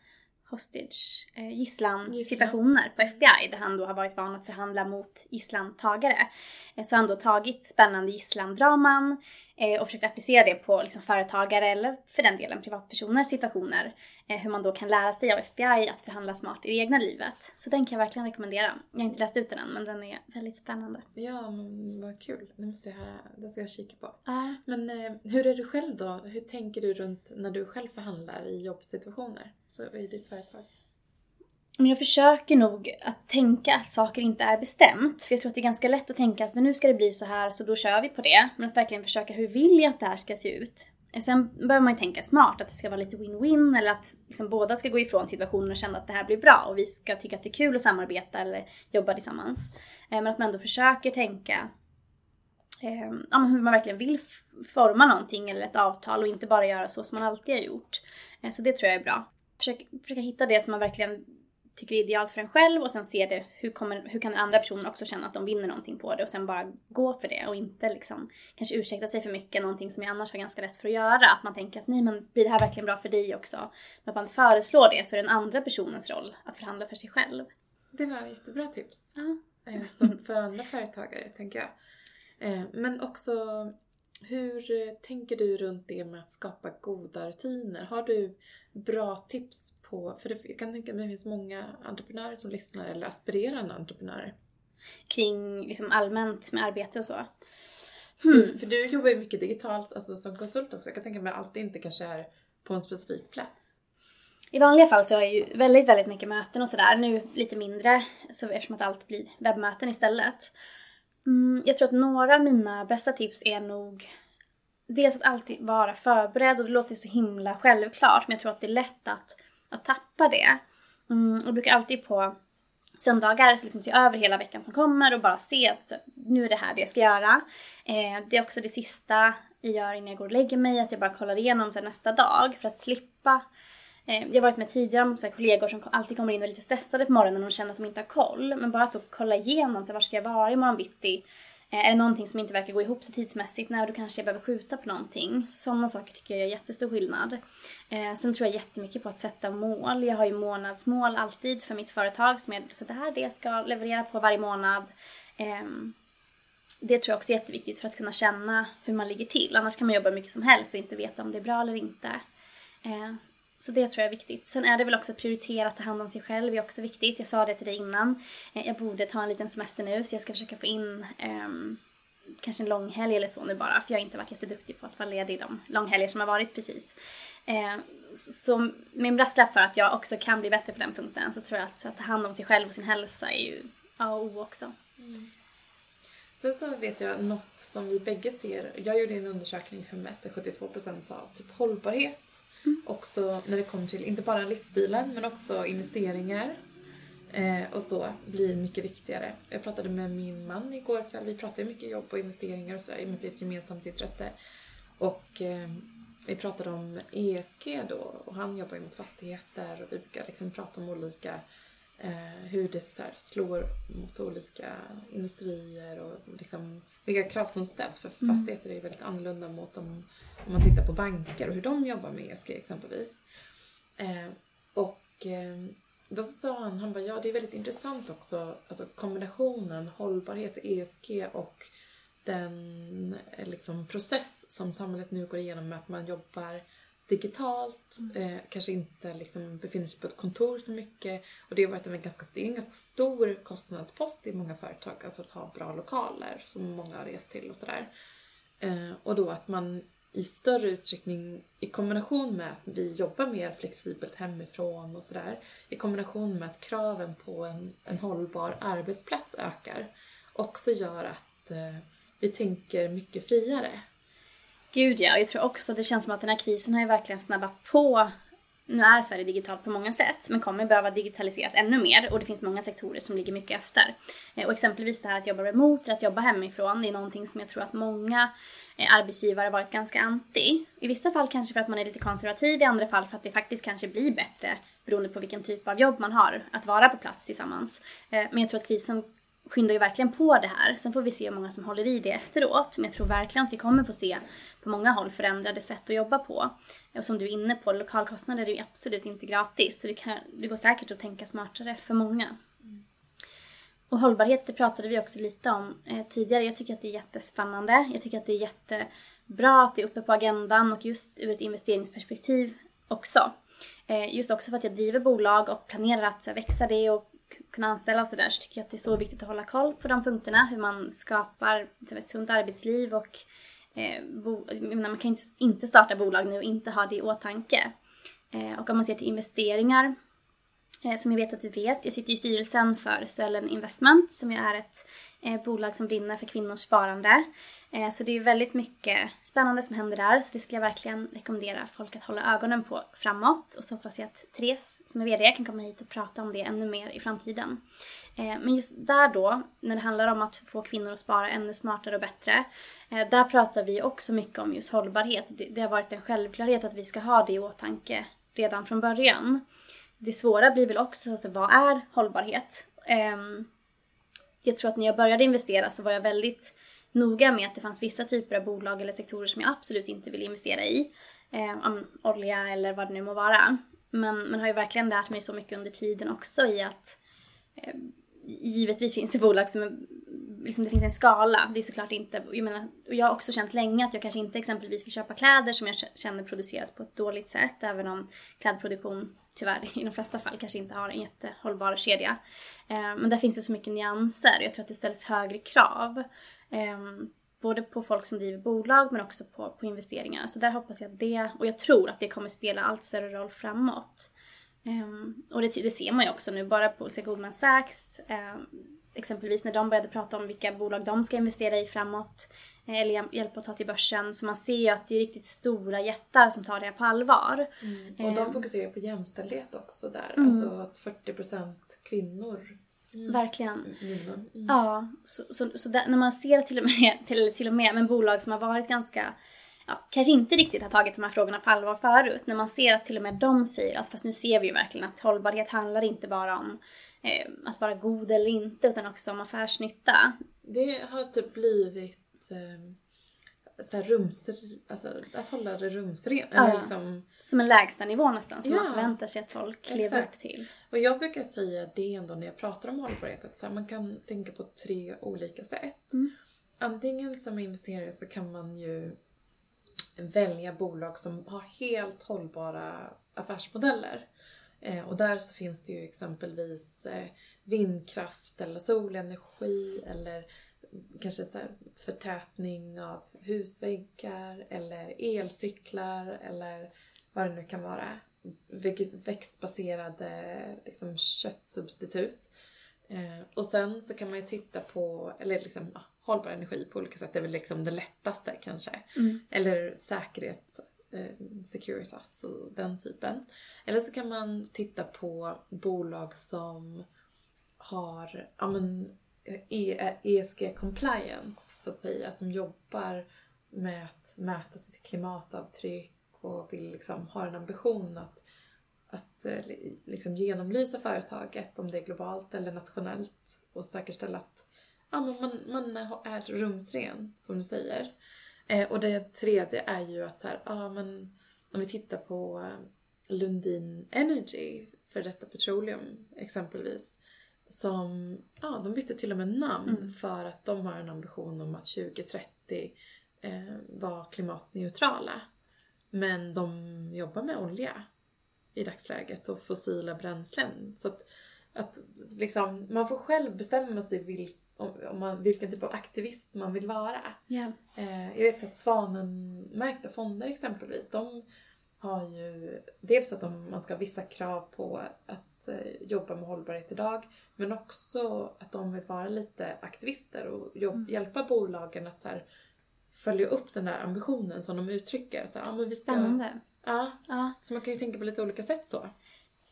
Hostage, eh, på FBI där han då har varit van att förhandla mot gisslantagare. Eh, så han då tagit spännande gisslandraman Eh, och försökt applicera det på liksom, företagare eller för den delen privatpersoners situationer. Eh, hur man då kan lära sig av FBI att förhandla smart i det egna livet. Så den kan jag verkligen rekommendera. Jag har inte läst ut den än men den är väldigt spännande. Ja, men vad kul. Det måste jag höra. Det ska jag kika på. Uh. Men hur är du själv då? Hur tänker du runt när du själv förhandlar i jobbsituationer? Så i ditt företag? Men jag försöker nog att tänka att saker inte är bestämt. För jag tror att det är ganska lätt att tänka att men nu ska det bli så här så då kör vi på det. Men att verkligen försöka hur vill jag att det här ska se ut? Eh, sen behöver man ju tänka smart, att det ska vara lite win-win eller att liksom båda ska gå ifrån situationen och känna att det här blir bra och vi ska tycka att det är kul att samarbeta eller jobba tillsammans. Eh, men att man ändå försöker tänka eh, hur man verkligen vill forma någonting eller ett avtal och inte bara göra så som man alltid har gjort. Eh, så det tror jag är bra. Försöka, försöka hitta det som man verkligen tycker är idealt för en själv och sen se det, hur, kommer, hur kan den andra personen också känna att de vinner någonting på det och sen bara gå för det och inte liksom kanske ursäkta sig för mycket, någonting som jag annars har ganska lätt för att göra. Att man tänker att nej men blir det här verkligen bra för dig också? Men att man föreslår det så är det den andra personens roll att förhandla för sig själv. Det var jättebra tips. Ja. Eh, Som för andra företagare, tänker jag. Eh, Men också, hur tänker du runt det med att skapa goda rutiner? Har du bra tips på, för det, jag kan tänka mig att det finns många entreprenörer som lyssnar eller aspirerande entreprenörer. Kring liksom allmänt med arbete och så. Du, för du jobbar ju mycket digitalt, alltså som konsult också. Jag kan tänka mig att allt inte kanske är på en specifik plats. I vanliga fall så har jag ju väldigt, väldigt mycket möten och sådär. Nu lite mindre, så eftersom att allt blir webbmöten istället. Mm, jag tror att några av mina bästa tips är nog dels att alltid vara förberedd och det låter ju så himla självklart men jag tror att det är lätt att, att tappa det. Mm, och jag brukar alltid på söndagar så liksom se över hela veckan som kommer och bara se att nu är det här det jag ska göra. Eh, det är också det sista jag gör innan jag går och lägger mig, att jag bara kollar igenom så här, nästa dag för att slippa Eh, Jag har varit med tidigare om så här kollegor som alltid kommer in och är lite stressade på morgonen och känner att de inte har koll. Men bara att då kolla igenom, så här, var ska jag vara imorgon bitti? Eh, är det någonting som inte verkar gå ihop så tidsmässigt? Nej, då kanske jag behöver skjuta på någonting. Så sådana saker tycker jag gör jättestor skillnad. Eh, sen tror jag jättemycket på att sätta mål. Jag har ju månadsmål alltid för mitt företag som jag så det här det jag ska leverera på varje månad. Ehm, det tror jag också är jätteviktigt för att kunna känna hur man ligger till. Annars kan man jobba hur mycket som helst och inte veta om det är bra eller inte. Eh, så det tror jag är viktigt. Sen är det väl också att prioritera att ta hand om sig själv är också viktigt. Jag sa det till dig innan. Eh, jag borde ta en liten semester nu så jag ska försöka få in um, kanske en långhelg eller så nu bara. För jag har inte varit jätteduktig på att vara ledig de långhelger som har varit precis. Eh, Så min brasklapp för att jag också kan bli bättre på den punkten så tror jag att, att ta hand om sig själv och sin hälsa är ju A och O också. Mm. Sen så vet jag något som vi bägge ser. Jag gjorde en undersökning för mest där 72% sa typ hållbarhet. Mm. Också när det kommer till inte bara livsstilen men också investeringar. Eh, och så blir mycket viktigare. Jag pratade med min man igår kväll. Vi pratade mycket jobb och investeringar och sådär i och med att det är ett gemensamt intresse. Och eh, vi pratade om ESG då och han jobbar ju mot fastigheter och vi brukar liksom prata om olika eh, hur det så slår mot olika industrier och liksom vilka krav som ställs. För fastigheter är väldigt annorlunda mot om, om man tittar på banker och hur de jobbar med ESG exempelvis. Eh, och eh, då sa han, han bara, ja det är väldigt intressant också, alltså kombinationen hållbarhet, ESG och den eh, liksom, process som samhället nu går igenom med att man jobbar digitalt, eh, kanske inte liksom befinner sig på ett kontor så mycket. Och det har varit en ganska, det är en ganska stor kostnadspost i många företag, alltså att ha bra lokaler som många har rest till och sådär. Eh, och då att man i större utsträckning i kombination med att vi jobbar mer flexibelt hemifrån och sådär, i kombination med att kraven på en, en hållbar arbetsplats ökar, också gör att eh, vi tänker mycket friare. Gud ja, jag tror också det känns som att den här krisen har ju verkligen snabbat på nu är Sverige digitalt på många sätt, men kommer behöva digitaliseras ännu mer och det finns många sektorer som ligger mycket efter. Eh, och exempelvis det här att jobba remote, eller att jobba hemifrån, det är någonting som jag tror att många eh, arbetsgivare varit ganska anti. I vissa fall kanske för att man är lite konservativ, i andra fall för att det faktiskt kanske blir bättre beroende på vilken typ av jobb man har, att vara på plats tillsammans. Eh, men jag tror att krisen skyndar ju verkligen på det här. Sen får vi se hur många som håller i det efteråt. Men jag tror verkligen att vi kommer få se på många håll förändrade sätt att jobba på. Och som du är inne på, lokalkostnader är ju absolut inte gratis. Så det, kan, det går säkert att tänka smartare för många. Och hållbarhet, det pratade vi också lite om eh, tidigare. Jag tycker att det är jättespännande. Jag tycker att det är jättebra att det är uppe på agendan och just ur ett investeringsperspektiv också. Eh, just också för att jag driver bolag och planerar att här, växa det och kunna anställa och sådär så tycker jag att det är så viktigt att hålla koll på de punkterna. Hur man skapar typ ett sunt arbetsliv och eh, bo, menar, man kan inte, inte starta bolag nu och inte ha det i åtanke. Eh, och om man ser till investeringar Eh, som jag vet att du vet. Jag sitter i styrelsen för Suellen Investment som ju är ett eh, bolag som brinner för kvinnors sparande. Eh, så det är väldigt mycket spännande som händer där så det skulle jag verkligen rekommendera folk att hålla ögonen på framåt. Och så hoppas jag att Therese som är VD kan komma hit och prata om det ännu mer i framtiden. Eh, men just där då, när det handlar om att få kvinnor att spara ännu smartare och bättre, eh, där pratar vi också mycket om just hållbarhet. Det har varit en självklarhet att vi ska ha det i åtanke redan från början det svåra blir väl också, alltså, vad är hållbarhet? Um, jag tror att när jag började investera så var jag väldigt noga med att det fanns vissa typer av bolag eller sektorer som jag absolut inte ville investera i. Um, olja eller vad det nu må vara. Men man har ju verkligen lärt mig så mycket under tiden också i att um, givetvis finns det bolag som är, liksom det finns en skala. Det är såklart inte, jag menar, och jag har också känt länge att jag kanske inte exempelvis vill köpa kläder som jag känner produceras på ett dåligt sätt, även om klädproduktion tyvärr i de flesta fall kanske inte har en jättehållbar kedja. Eh, men där finns det så mycket nyanser. Jag tror att det ställs högre krav. Eh, både på folk som driver bolag men också på, på investeringar. Så där hoppas jag att det, och jag tror att det kommer spela allt större roll framåt. Um, och det, det, ser man ju också nu bara på Goldman Sachs, um, exempelvis när de började prata om vilka bolag de ska investera i framåt eller hjälpa att ta till börsen. Så man ser ju att det är riktigt stora jättar som tar det på allvar. Mm. Och de ehm. fokuserar på jämställdhet också där. Mm. Alltså att 40% kvinnor Mm. Verkligen. Mm. Ja, så, så, så där, när man ser till och med, till, till och med med bolag som har varit ganska, ja, kanske inte riktigt har tagit de här frågorna på allvar förut, när man ser att till och med de säger att fast nu ser vi ju verkligen att hållbarhet handlar inte bara om eh, att vara god eller inte utan också om affärsnytta. Det har typ blivit eh, så här rums, alltså att hålla det rumsrent. Ja, liksom... Som en lägsta nivå nästan som ja, man förväntar sig att folk lever upp till. Och jag brukar säga det ändå när jag pratar om hållbarhet att så här, man kan tänka på tre olika sätt. Mm. Antingen som investerare så kan man ju välja bolag som har helt hållbara affärsmodeller. Eh, och där så finns det ju exempelvis eh, vindkraft eller solenergi eller kanske så förtätning av husväggar eller elcyklar eller vad det nu kan vara. Växtbaserade liksom, köttsubstitut. Eh, och sen så kan man ju titta på, eller liksom hållbar energi på olika sätt det är väl liksom det lättaste kanske. Mm. Eller säkerhet, eh, Securitas och den typen. Eller så kan man titta på bolag som har, ja men ESG e compliant så att säga, som jobbar med att mäta sitt klimatavtryck och vill liksom ha en ambition att, att eh, liksom genomlysa företaget, om det är globalt eller nationellt och säkerställa att ja, men man, man är rumsren, som du säger. Eh, och det tredje är ju att så här, ja, men om vi tittar på eh, Lundin Energy, för detta Petroleum exempelvis, som, ja de bytte till och med namn mm. för att de har en ambition om att 2030 eh, vara klimatneutrala. Men de jobbar med olja i dagsläget och fossila bränslen. Så att, att liksom, man får själv bestämma sig vil, om, man, vilken typ av aktivist man vill vara. Yeah. Eh, jag vet att Svanen-märkta fonder exempelvis, de har ju dels att de, man ska ha vissa krav på att Eh, jobba med hållbarhet idag. Men också att de vill vara lite aktivister och jobb, mm. hjälpa bolagen att så här, följa upp den där ambitionen som de uttrycker. Så, ja, men vi ska, Spännande. Ja, ja. Så man kan ju tänka på lite olika sätt så.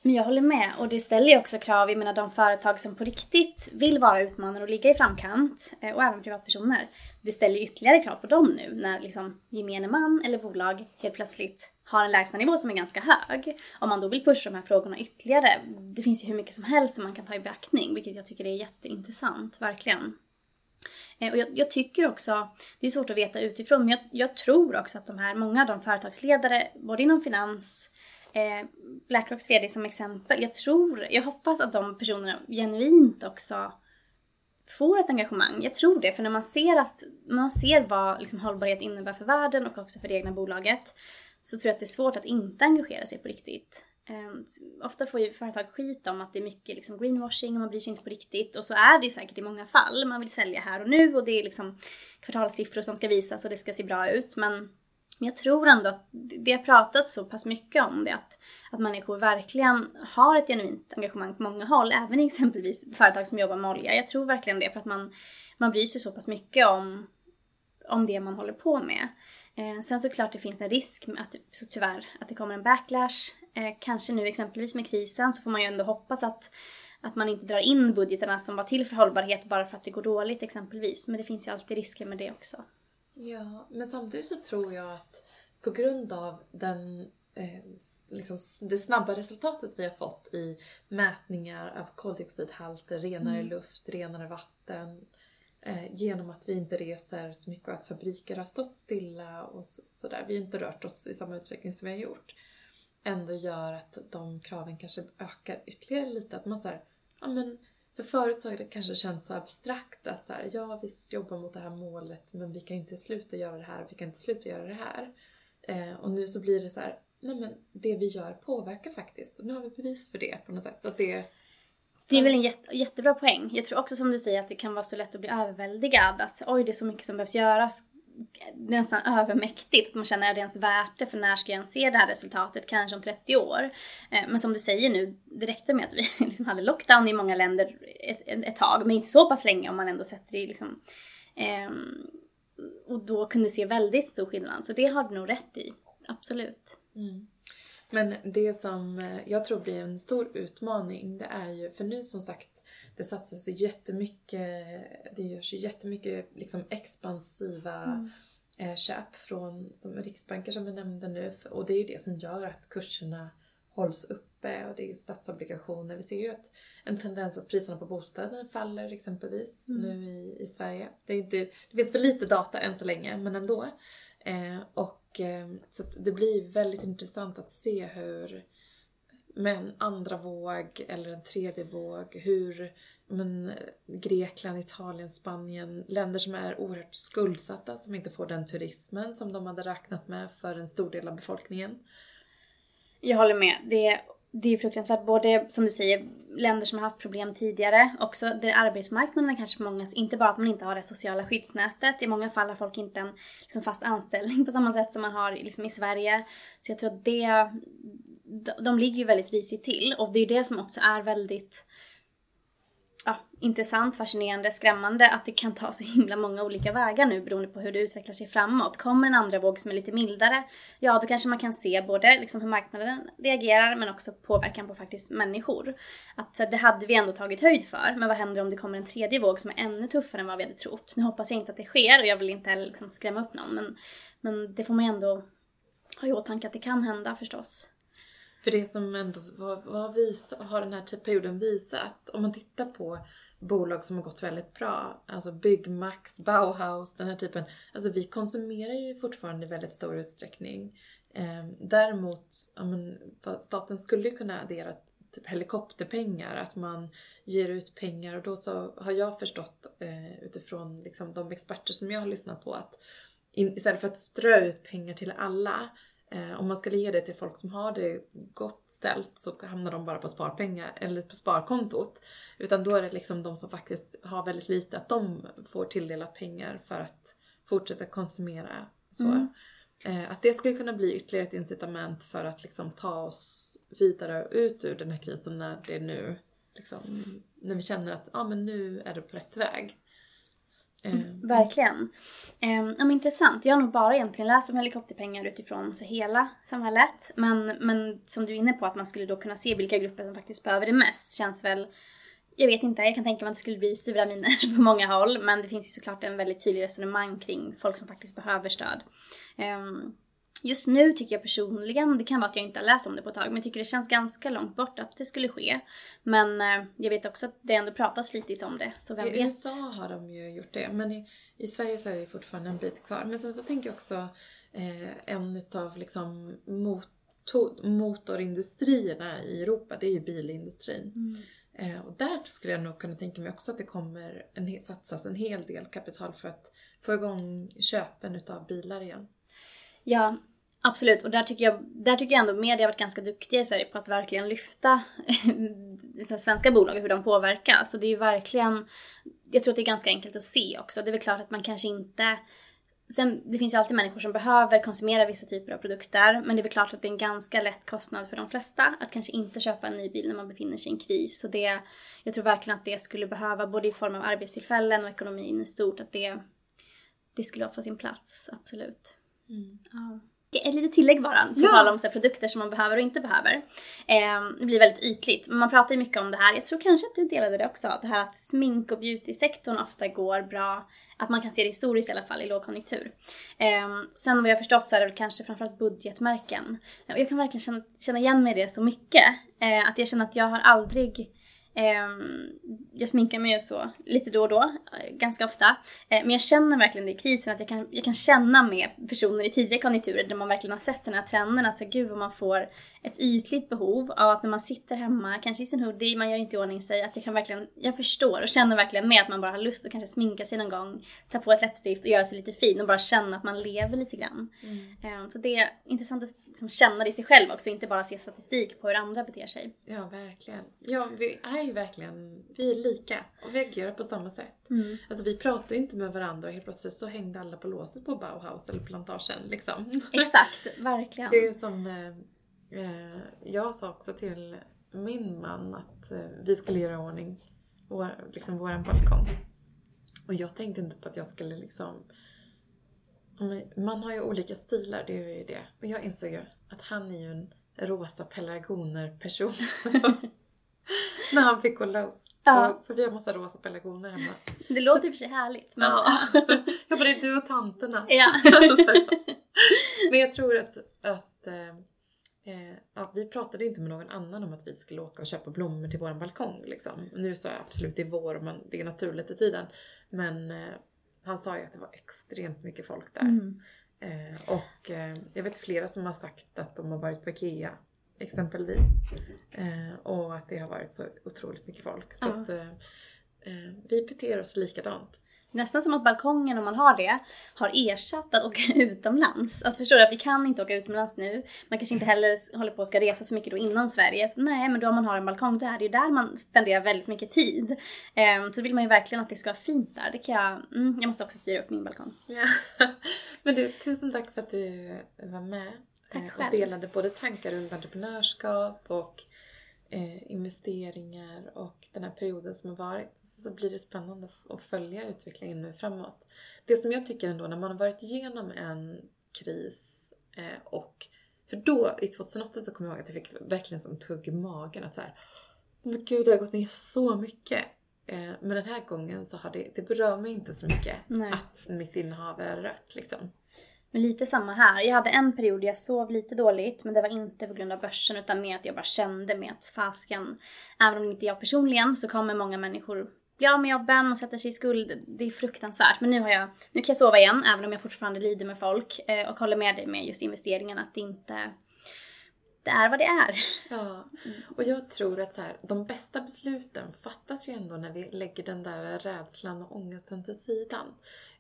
Men jag håller med och det ställer ju också krav, jag menar de företag som på riktigt vill vara utmanare och ligga i framkant eh, och även privatpersoner. Det ställer ytterligare krav på dem nu när liksom gemene man eller bolag helt plötsligt har en lägstanivå som är ganska hög. Om man då vill pusha de här frågorna ytterligare, det finns ju hur mycket som helst som man kan ta i beaktning, vilket jag tycker är jätteintressant, verkligen. Eh, och jag, jag, tycker också, det är svårt att veta utifrån, men jag, jag, tror också att de här, många av de företagsledare, både inom finans, eh, Blackrocks VD som exempel, jag tror, jag hoppas att de personerna genuint också får ett engagemang. Jag tror det, för när man ser, att, man ser vad liksom, hållbarhet innebär för världen och också för det egna bolaget så tror jag att det är svårt att inte engagera sig på riktigt. Eh, ofta får ju företag skit om att det är mycket liksom, greenwashing och man bryr sig inte på riktigt. Och så är det ju säkert i många fall. Man vill sälja här och nu och det är liksom kvartalssiffror som ska visas och det ska se bra ut. Men men jag tror ändå att det har pratats så pass mycket om det att, att människor verkligen har ett genuint engagemang på många håll, även i exempelvis företag som jobbar med olja. Jag tror verkligen det för att man, man bryr sig så pass mycket om, om det man håller på med. Eh, sen såklart det finns en risk med att, så tyvärr, att det kommer en backlash. Eh, kanske nu exempelvis med krisen så får man ju ändå hoppas att, att man inte drar in budgeterna som var till för hållbarhet bara för att det går dåligt exempelvis. Men det finns ju alltid risker med det också. Ja, men samtidigt så tror jag att på grund av den, eh, liksom, det snabba resultatet vi har fått i mätningar av koldioxidhalter, renare mm. luft, renare vatten, eh, genom att vi inte reser så mycket och att fabriker har stått stilla och sådär. Så vi har inte rört oss i samma utsträckning som vi har gjort. Ändå gör att de kraven kanske ökar ytterligare lite. Att man såhär, ja men för förut så har det kanske känts så abstrakt att så här, ja vi jobbar mot det här målet men vi kan inte sluta göra det här, vi kan inte sluta göra det här. Eh, och nu så blir det så här, nej men det vi gör påverkar faktiskt och nu har vi bevis för det på något sätt. Att det, det är väl en jätte, jättebra poäng. Jag tror också som du säger att det kan vara så lätt att bli överväldigad. Att oj, det är så mycket som behövs göras nästan övermäktigt. Man känner, är det ens värt det? För när ska jag se det här resultatet? Kanske om 30 år. Eh, men som du säger nu, det räckte med att vi liksom hade lockdown i många länder ett, ett, tag, men inte så pass länge om man ändå sätter det liksom. Ehm, och då kunde se väldigt stor skillnad. Så det har du nog rätt i. Absolut. Mm. Men det som eh, jag tror blir en stor utmaning, det är ju, för nu som sagt, det satsas ju jättemycket, det görs ju jättemycket liksom expansiva mm. Eh, köp från som riksbanker som vi nämnde nu. Och det är ju det som gör att kurserna hålls uppe och det är statsobligationer. Vi ser ju att en tendens att priserna på bostäder faller exempelvis mm. nu i, i Sverige. Det, är inte, det finns för lite data än så länge men ändå. Eh, och eh, så det blir väldigt intressant att se hur med en andra våg eller en tredje våg, hur men, eh, Grekland, Italien, Spanien, länder som är oerhört skuldsatta som inte får den turismen som de hade räknat med för en stor del av befolkningen. Jag håller med. Det, det är fruktansvärt. Både som du säger, länder som har haft problem tidigare, också där arbetsmarknaden kanske många, inte bara att man inte har det sociala skyddsnätet, i många fall har folk inte en liksom, fast anställning på samma sätt som man har liksom, i Sverige. Så jag tror att det, de ligger ju väldigt risigt till. Och det är det som också är väldigt intressant, fascinerande, skrämmande att det kan ta så himla många olika vägar nu beroende på hur det utvecklar sig framåt. Kommer en andra våg som är lite mildare, ja då kanske man kan se både liksom hur marknaden reagerar men också påverkan på faktiskt människor. Att det hade vi ändå tagit höjd för, men vad händer om det kommer en tredje våg som är ännu tuffare än vad vi hade trott? Nu hoppas jag inte att det sker och jag vill inte liksom skrämma upp någon men, men det får man ändå ha i åtanke att det kan hända förstås. För det som ändå vad, vad visa, har den här perioden visat, om man tittar på bolag som har gått väldigt bra, alltså Byggmax, Bauhaus, den här typen. Alltså vi konsumerar ju fortfarande i väldigt stor utsträckning. Ehm, däremot, men, staten skulle ju kunna addera typ helikopterpengar, att man ger ut pengar och då så har jag förstått eh, utifrån liksom, de experter som jag har lyssnat på att in, istället för att strö ut pengar till alla om man ska ge det till folk som har det gott ställt så hamnar de bara på sparpengar eller på sparkontot. Utan då är det liksom de som faktiskt har väldigt lite, att de får tilldelat pengar för att fortsätta konsumera. Så. Mm. Eh, att det skulle kunna bli ytterligare ett incitament för att liksom ta oss vidare ut ur den här krisen när det nu liksom, när vi känner att ah, men nu är det på rätt väg. Mm. Verkligen. Um, intressant. Jag har nog bara egentligen läst om helikopterpengar utifrån så hela samhället. Men, men som du är inne på, att man skulle då kunna se vilka grupper som faktiskt behöver det mest, känns väl jag vet inte, jag kan tänka mig att det skulle bli sura miner på många håll. Men det finns ju såklart en väldigt tydlig resonemang kring folk som faktiskt behöver stöd. Um, Just nu tycker jag personligen, det kan vara att jag inte har läst om det på ett tag, men jag tycker det känns ganska långt bort att det skulle ske. Men eh, jag vet också att det ändå pratas flitigt om det, så vem I vet? I USA har de ju gjort det, men i, i Sverige så är det fortfarande en bit kvar. Men sen så tänker jag också eh, en utav liksom motor, motorindustrierna i Europa, det är ju bilindustrin. Mm. Eh, och där skulle jag nog kunna tänka mig också att det kommer en, satsas en hel del kapital för att få igång köpen utav bilar igen. Ja, absolut. Och där tycker jag, där tycker jag ändå media har varit ganska duktiga i Sverige på att verkligen lyfta liksom svenska bolag och hur de påverkas. Så det är ju verkligen, jag tror att det är ganska enkelt att se också. Det är väl klart att man kanske inte Sen, det finns ju alltid människor som behöver konsumera vissa typer av produkter, men det är väl klart att det är en ganska lätt kostnad för de flesta att kanske inte köpa en ny bil när man befinner sig i en kris. Så det, jag tror verkligen att det skulle behöva, både i form av arbetstillfällen och ekonomin i stort, att det, det skulle vara på sin plats, absolut. Mm. Ja. Ett litet tillägg bara, på ja. tal om så produkter som man behöver och inte behöver. Eh, det blir väldigt ytligt, men man pratar ju mycket om det här. Jag tror kanske att du delade det också, det här att smink och beautysektorn ofta går bra att man kan se det historiskt i alla fall i lågkonjunktur. Eh, sen vad jag förstått så är det väl kanske framförallt budgetmärken. Och jag kan verkligen känna, känna igen mig i det så mycket. Eh, att jag känner att jag har aldrig jag sminkar mig ju så lite då och då, ganska ofta. Eh, men jag känner verkligen det i krisen att jag kan, jag kan känna med personer i tidigare konjunkturer där man verkligen har sett den här trenden att så, gud vad man får ett ytligt behov av att när man sitter hemma, kanske i sin hoodie, man gör inte i ordning sig, att jag kan verkligen, jag förstår och känner verkligen med att man bara har lust att kanske sminka sig någon gång, ta på ett läppstift och göra sig lite fin och bara känna att man lever lite grann. Mm. Ehm, så det är intressant att liksom känna det i sig själv också, inte bara se statistik på hur andra beter sig. Ja, verkligen. Ja, vi är ju verkligen, vi är lika och vi agerar på samma sätt. Mm. Alltså vi pratar ju inte med varandra och helt plötsligt så hängde alla på låset på Bauhaus eller plantagen liksom. Exakt, verkligen. Det är som eh, eh, jag sa också till min man att eh, vi skulle göra ordning vår, liksom våran balkong. Och jag tänkte inte på att jag skulle liksom man har ju olika stilar, det är ju det. Och jag insåg ju att han är ju en rosa pelargoner-person. När han fick gå loss. Ja. Så vi har massa rosa pelargoner hemma. Det låter så... i och för sig härligt. Men... Ja. jag bara, det är du och tanterna. Ja. men jag tror att, att eh, eh, ja, vi pratade inte med någon annan om att vi skulle åka och köpa blommor till våran balkong. Liksom. Nu så är absolut det är vår och man, det är naturligt i tiden. Men eh, han sa ju att det var extremt mycket folk där. Mm. Eh, och eh, jag vet flera som har sagt att de har varit på IKEA exempelvis. Eh, och att det har varit så otroligt mycket folk. Så att eh, eh, vi beter oss likadant. Nästan som att balkongen, om man har det, har ersatt att åka utomlands. Alltså förstår du? Att vi kan inte åka utomlands nu. Man kanske inte heller håller på att ska resa så mycket då inom Sverige. Nej, men då om man har en balkong, då är det ju där man spenderar väldigt mycket tid. Um, så vill man ju verkligen att det ska vara fint där. Det kan jag, mm, jag måste också styra upp min balkong. Ja. men du, tusen tack för att du var med. Tack eh, själv. Och delade både tankar runt entreprenörskap och eh, investeringar och den här perioden som har varit. Så, så blir det spännande att följa utvecklingen nu framåt. Det som jag tycker ändå när man har varit igenom en kris eh, och för då, i 2008 så kommer jag ihåg att jag fick verkligen som tugg i magen att så här, men gud det har gått ner så mycket. Eh, men den här gången så har det, det berör mig inte så mycket Nej. att mitt innehav är rött liksom. Men lite samma här. Jag hade en period där jag sov lite dåligt men det var inte på grund av börsen utan mer att jag bara kände med att fasken, även om inte jag personligen så kommer många människor bli av med jobben, man sätter sig i skuld. Det är fruktansvärt. Men nu har jag, nu kan jag sova igen även om jag fortfarande lider med folk eh, och håller med dig med just investeringarna att det inte det är vad det är. Ja, och jag tror att så här, de bästa besluten fattas ju ändå när vi lägger den där rädslan och ångesten till sidan.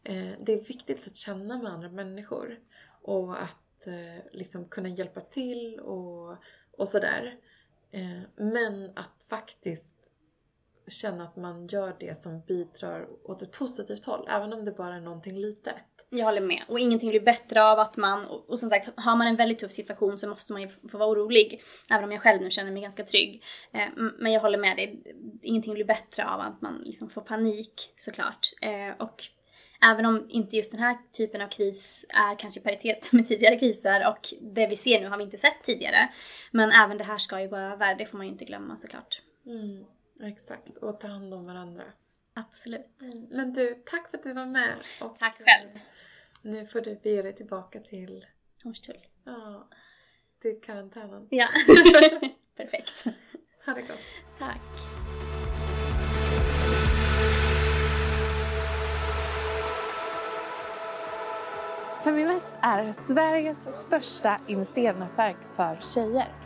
Eh, det är viktigt att känna med andra människor och att eh, liksom kunna hjälpa till och, och sådär. Eh, men att faktiskt känna att man gör det som bidrar åt ett positivt håll, även om det bara är någonting litet. Jag håller med. Och ingenting blir bättre av att man, och, och som sagt, har man en väldigt tuff situation så måste man ju få vara orolig. Även om jag själv nu känner mig ganska trygg. Eh, men jag håller med dig, ingenting blir bättre av att man liksom får panik såklart. Eh, och även om inte just den här typen av kris är kanske i paritet med tidigare kriser och det vi ser nu har vi inte sett tidigare. Men även det här ska ju gå över, det får man ju inte glömma såklart. Mm. Exakt, och ta hand om varandra. Absolut. Mm. Men du, tack för att du var med. Och tack själv. Nu får du bege dig tillbaka till Hornstull. Ja, till karantänen. Ja, perfekt. Ha det gott. Tack. Feminvest är Sveriges största investeringsnätverk för tjejer.